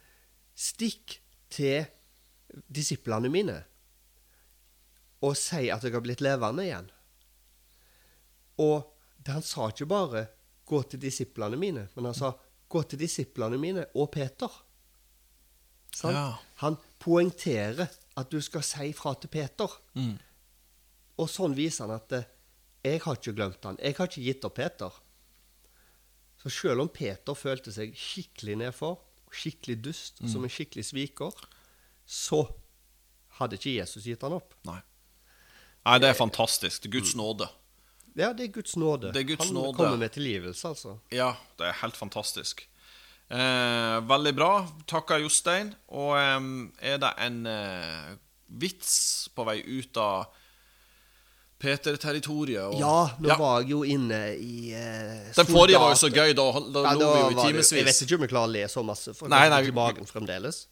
Stikk til disiplene mine og si at jeg har blitt levende igjen. Og han sa ikke bare 'gå til disiplene mine', men han sa 'gå til disiplene mine og Peter'. Sant? Ja. Han poengterer at du skal si fra til Peter. Mm. Og sånn viser han at eh, 'jeg har ikke glemt han, jeg har ikke gitt opp Peter'. Så selv om Peter følte seg skikkelig nedfor, skikkelig dust, Mm. som en skikkelig sviker, så hadde ikke Jesus gitt han opp. Nei. Nei, det er fantastisk. Det er Guds nåde. Ja, det er Guds nåde. Det er Guds han nåde. kommer med tilgivelse, altså. Ja, det er helt fantastisk. Eh, veldig bra. Takker Jostein. Og eh, er det en eh, vits på vei ut av Peter-territoriet? og- Ja, nå Ja. var jeg jo inne i eh, Den forrige var jo så gøy, da, da Ja, lo vi jo i timevis. Jeg vet ikke om jeg klarer å le så masse, for Nei, nei, vi... magen fremdeles.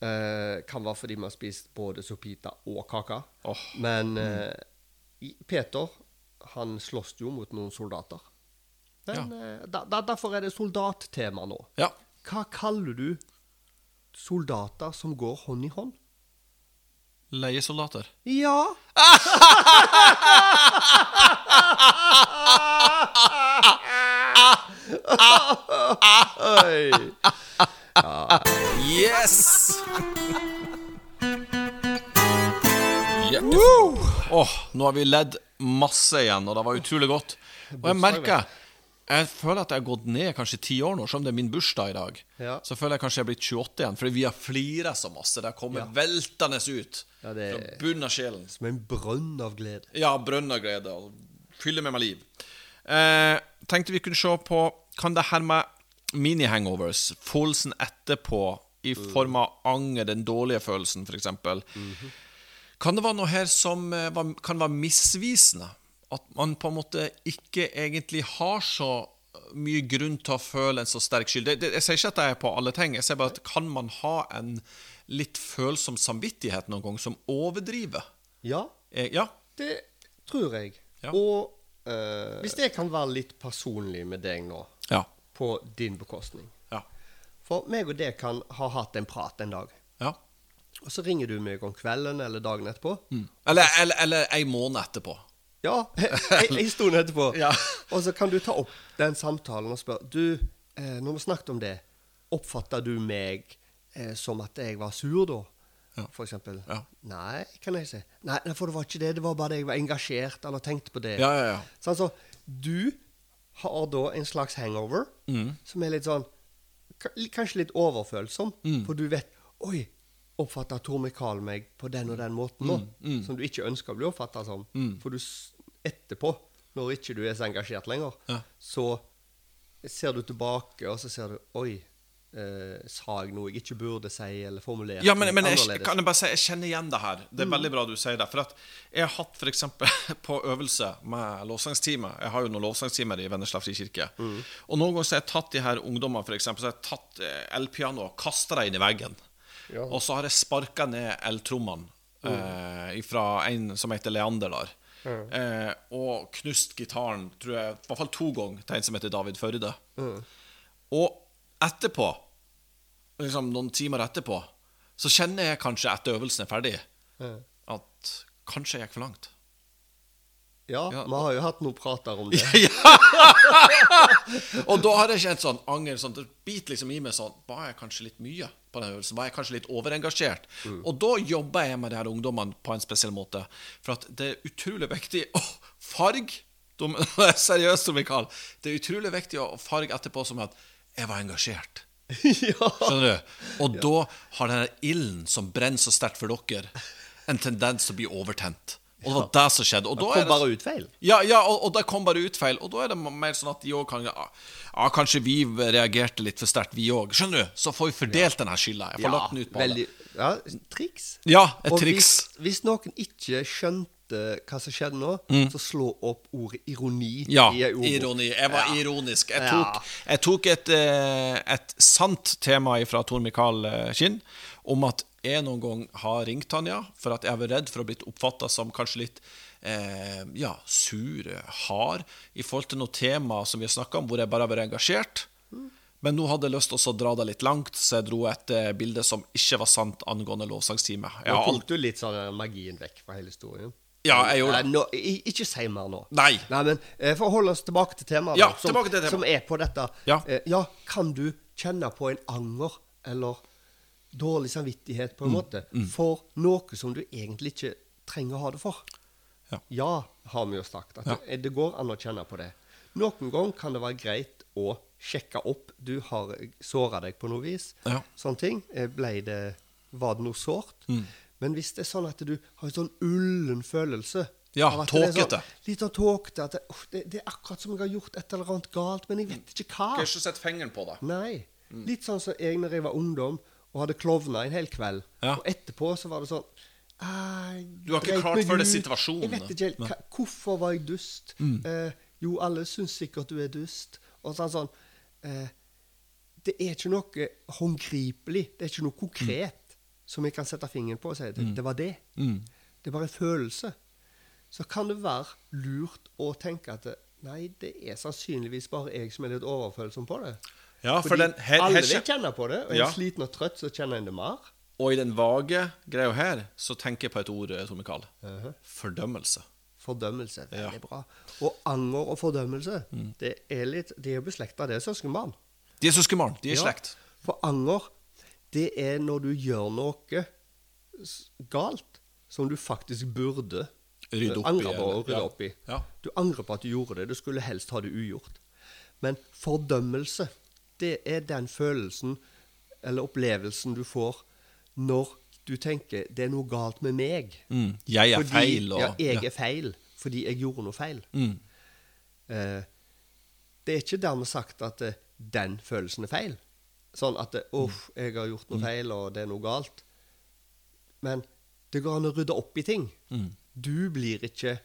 Uh, kan være fordi vi har spist både sopita og kake. Oh. Men uh, Peter, han slåss jo mot noen soldater. Men eh, da, da, derfor er det soldattema nå. Ja. Hva kaller du soldater som går hånd i hånd? Leiesoldater. Ja. Oi. Yes! Yeah. Åh, nå har vi ledd masse igjen, og det var utrolig godt. Og jeg merker Jeg føler at jeg har gått ned kanskje ti år nå, selv om det er min bursdag i dag. Ja. Så føler jeg kanskje jeg er blitt 28 igjen, fordi vi har flira så masse. Det har kommet veltende ut Ja, det- fra bunnen av sjelen. Som en brønn av glede. Ja, brønn av glede, og fyller med meg liv. Eh, tenkte vi kunne se på Kan det her med mini-hangovers, følelsen etterpå, i form av anger, den dårlige følelsen, f.eks. Kan det være noe her som eh, kan være misvisende? At man på en måte ikke egentlig har så mye grunn til å føle en så sterk skyld. Det, det, jeg sier ikke at jeg er på alle ting. Jeg sier bare at kan man ha en litt følsom samvittighet noen gang som overdriver? Ja, Jeg, ja. det tror jeg. Ja. Og øh, hvis jeg kan være litt personlig med deg nå, Ja. på din bekostning Ja. For meg og deg kan ha hatt en prat en dag. ja. Og så ringer du meg om kvelden eller dagen etterpå. Eller, eller, eller en måned etterpå. Ja, en, en stund etterpå. Ja. Og så kan du ta opp den samtalen og spørre Du, eh, når vi snakket om det, oppfatta du meg eh, som at jeg var sur da? Ja. For eksempel. Ja. Nei, kan jeg si. Nei, for det var ikke det. Det var bare det jeg var engasjert eller tenkte på det. Ja, ja, ja. Så du har da en slags hangover Mm. som er litt sånn Kanskje litt overfølsom, Mm. for du vet Oi, oppfatta Tor Mikael meg på den og den måten nå? Mm, Som du ikke ønsker å bli oppfatta som. For du etterpå, når ikke du er så engasjert lenger, Ja. så ser du tilbake, og så ser du Oi, eh, sa jeg noe jeg ikke burde si, eller formulere? Ja, men, men jeg, kan jeg bare si, jeg kjenner igjen det her. Det er veldig bra du sier det. For at jeg har hatt f.eks. <laughs> på øvelse med lovsangsteamet Jeg har jo noen lovsangstimer i Vennesla frikirke. Og noen ganger så har jeg tatt de her ungdommene, eksempel, så har jeg tatt eh, elpianoet og kasta det inn i veggen. Ja. Og så har jeg sparka ned eltrommene eh, fra en som heter Leander der. Eh, og knust gitaren, tror jeg, i hvert fall to ganger, til en som heter David Førde. Og etterpå, liksom noen timer etterpå, så kjenner jeg kanskje etter øvelsen er ferdig, Ja. at kanskje jeg gikk for langt. Ja, Ja, vi har jo hatt noen prater om <laughs> det. Og da har jeg kjent sånn anger. Sånn, det biter liksom i meg sånn Var jeg kanskje litt mye på den øvelsen? Var jeg kanskje litt overengasjert? Og da jobber jeg med de her ungdommene på en spesiell måte. For det er utrolig viktig å farge <laughs> de- Seriøst, Mikael. Det er utrolig viktig å farge etterpå som at jeg var engasjert. <laughs> ja. Skjønner du? Og da har den ilden som brenner så sterkt for dere, en tendens til å bli overtent. Og det var det som skjedde. Og da kom det, bare ut feil. ja, ja og, og det kom bare ut feil. Og da er det mer sånn at de òg kan ja, ja, kanskje vi reagerte litt for sterkt, vi òg. Skjønner du? Så får vi fordelt denne skylda. Jeg får lagt den ut på veldig, ja, triks. Ja, et Og triks. Hvis, hvis noen ikke skjønte hva som skjedde nå, så slå opp ordet ironi Mm. Ja, ironi. Jeg var Ja. ironisk. Jeg tok, jeg tok et, eh, et sant tema fra Tor Mikael eh, Kinn om at jeg noen gang har ringt Tanja for at jeg var redd for å bli oppfatta som kanskje litt eh, ja, sur, hard, i forhold til noe tema som vi har snakka om, hvor jeg bare har vært engasjert. Men nå hadde jeg lyst til å dra det litt langt, så jeg dro et eh, bilde som ikke var sant angående lovsangstime. Nå har tok du litt sånn eh, magien vekk fra hele historien. Ja, jeg gjorde det. Nå, ikke si mer nå. Nei. Nei, men eh, For å holde oss tilbake til temaet, Ja, som, tilbake til temaet. som er på dette. Ja. Eh, ja, kan du kjenne på en anger eller dårlig samvittighet, Mm, på en måte, for noe som du egentlig ikke trenger å ha det for? Ja. har vi jo sagt. At Ja. det, det går an å kjenne på det. Noen ganger kan det være greit å sjekke opp. Du har såra deg på noe vis. Ja. Sånne ting. Eh, Ble det, var det noe sårt? Mm. Men hvis det er sånn at du har en sånn ullen følelse Ja, er tåkete. Sånn, litt sånn tåkete. At det, «Åh, det, det er akkurat som jeg har gjort et eller annet galt, men jeg vet ikke hva. Skal ikke sette fingeren på det. Nei. Mm. Litt sånn som jeg når jeg var ungdom og hadde klovna en hel kveld. Ja. Og etterpå så var det sånn «Ah, Du har ikke klart før for deg situasjonen, Jeg vet ikke helt Mm. Hvorfor var jeg dust? Eh, jo, alle syns sikkert du er dust. Og sånn sånn eh, Det er ikke noe håndgripelig. Det er ikke noe konkret som jeg kan sette fingeren på og si det, det var det. Mm. Det er bare en følelse. Så kan det være lurt å tenke at det, nei, det er sannsynligvis bare jeg som er litt overfølsom på det. Ja, for Fordi den her, alle her kjenner på det, og er Ja. sliten og trøtt, så kjenner en det mer. Og i den vage greia her, så tenker jeg på et ord, Tor Mikael. Mhm. Fordømmelse. Fordømmelse. Ja. Veldig bra. Og anger og fordømmelse, det er litt, de er beslekta, det er søskenbarn. De er søskenbarn. De er i Ja, slekt. For anger, det er når du gjør noe galt som du faktisk burde Rydde eh, opp i, angre på å og rydde ja. opp i. Ja. Du angrer på at du gjorde det. Du skulle helst ha det ugjort. Men fordømmelse, det er den følelsen eller opplevelsen du får når du tenker det er noe galt med meg. Mm. Jeg er Fordi- feil, og Ja, jeg ja. er feil fordi jeg gjorde noe feil. Mm. Eh, det er ikke dermed sagt at eh, den følelsen er feil. Sånn at eh, uff, jeg har gjort noe feil, og det er noe galt. Men det går an å rydde opp i ting. Mm. Du blir ikke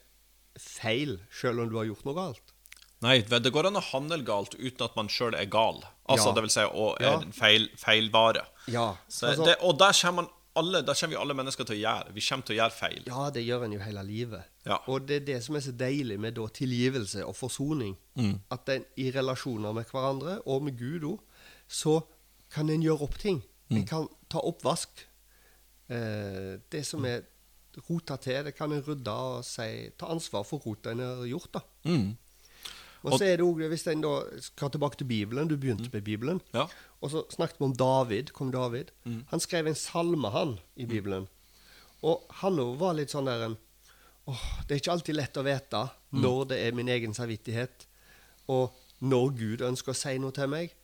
feil selv om du har gjort noe galt. Nei, det går an å handle galt uten at man sjøl er gal. Altså, Ja. det vil si og Ja. en feil, feilvare. Ja, altså- det, og der kommer, man alle, der kommer vi alle mennesker til å gjøre. Vi kommer til å gjøre feil. Ja, det gjør en jo hele livet. Ja. Og det er det som er så deilig med da tilgivelse og forsoning. Mm. At en i relasjoner med hverandre, og med Gud òg, så kan en gjøre opp ting. Mm. En kan ta oppvask. Eh, det som er rota til, det kan en rydde og si, ta ansvar for rota en har gjort. da. Mm. Og så er det også, Hvis en da skal tilbake til Bibelen, du begynte med Bibelen, Ja. og så snakket vi om David, kong David. Mm. Han skrev en salme, han, i Bibelen. Og han òg var litt sånn der en oh, Det er ikke alltid lett å vite Mm. når det er min egen samvittighet, og når Gud ønsker å si noe til meg.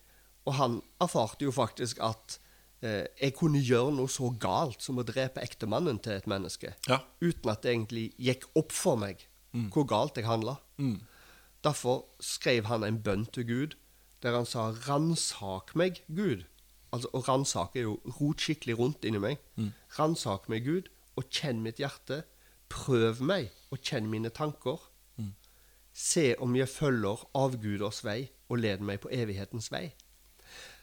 Og han erfarte jo faktisk at eh, jeg kunne gjøre noe så galt som å drepe ektemannen til et menneske, Ja. uten at det egentlig gikk opp for meg hvor galt jeg handla. Mm. Derfor skrev han en bønn til Gud der han sa 'ransak meg, Gud'. Altså, Å ransake er jo rot skikkelig rundt inni meg. Ransak meg, Gud, og kjenn mitt hjerte. Prøv meg, og kjenn mine tanker. Se om jeg følger avguders vei, og led meg på evighetens vei.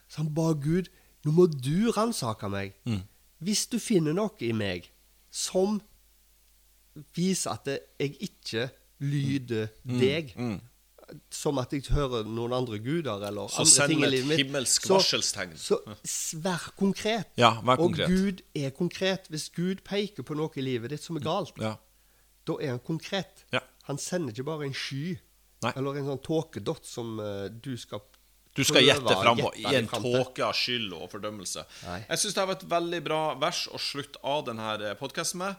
Så han ba Gud, nå må du ransake meg. Hvis du finner noe i meg som viser at jeg ikke lyder deg, som at jeg hører noen andre guder eller Så andre ting i livet mitt, himmelsk så- varselstegn. Så vær konkret. Ja, vær konkret. Og Gud er konkret. Hvis Gud peker på noe i livet ditt som er galt, Ja. da er han konkret. Ja. Han sender ikke bare en sky Nei. eller en sånn tåkedott som uh, du skal Du skal gjette fram på i en tåke av skyld og fordømmelse. Nei. Jeg syns det var et veldig bra vers å slutte av denne podkasten med.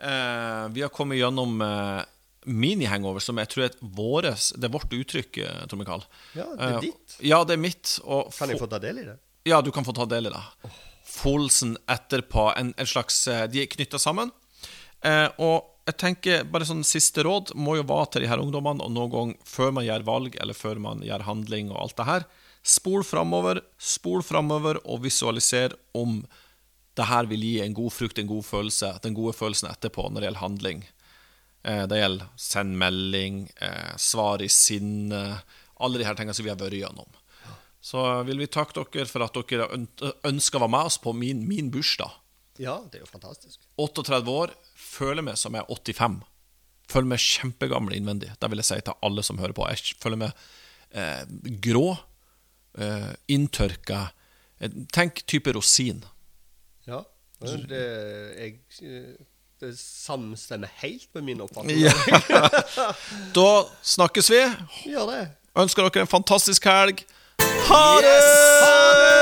Eh, vi har kommet gjennom eh, mini-hangover, som jeg tror er våres, det er vårt uttrykk, eh, Tor Mikael. Ja, det er Eh, ditt. Ja, det er mitt. Kan jeg få- ta del i det? Ja, du kan få ta del i det. Folsen etterpå, en, en slags eh, De er knytta sammen. Eh, og jeg tenker bare sånn siste råd må jo være til de her ungdommene, og noen gang før man gjør valg, eller før man gjør handling og alt det her, spol framover, spol framover, og visualiser om det her vil gi en god frukt, en god følelse, den gode følelsen etterpå når det gjelder handling. Eh, det gjelder send melding, eh, svar i sinne, alle de her tingene som vi har vært gjennom. Så vil vi takke dere for at dere ønsker å være med oss på min, min bursdag. Ja, det er jo fantastisk. 38 år, føler meg som jeg er 85. Føler meg kjempegammel innvendig. Det vil jeg si til alle som hører på. Jeg føler meg eh, grå, eh, inntørka. Eh, tenk type rosin. Ja. Det, jeg, det samstemmer helt med min oppfatning. Ja. <laughs> da snakkes vi. Gjør det. Ønsker dere en fantastisk helg. Ha det! Yes! Ha det!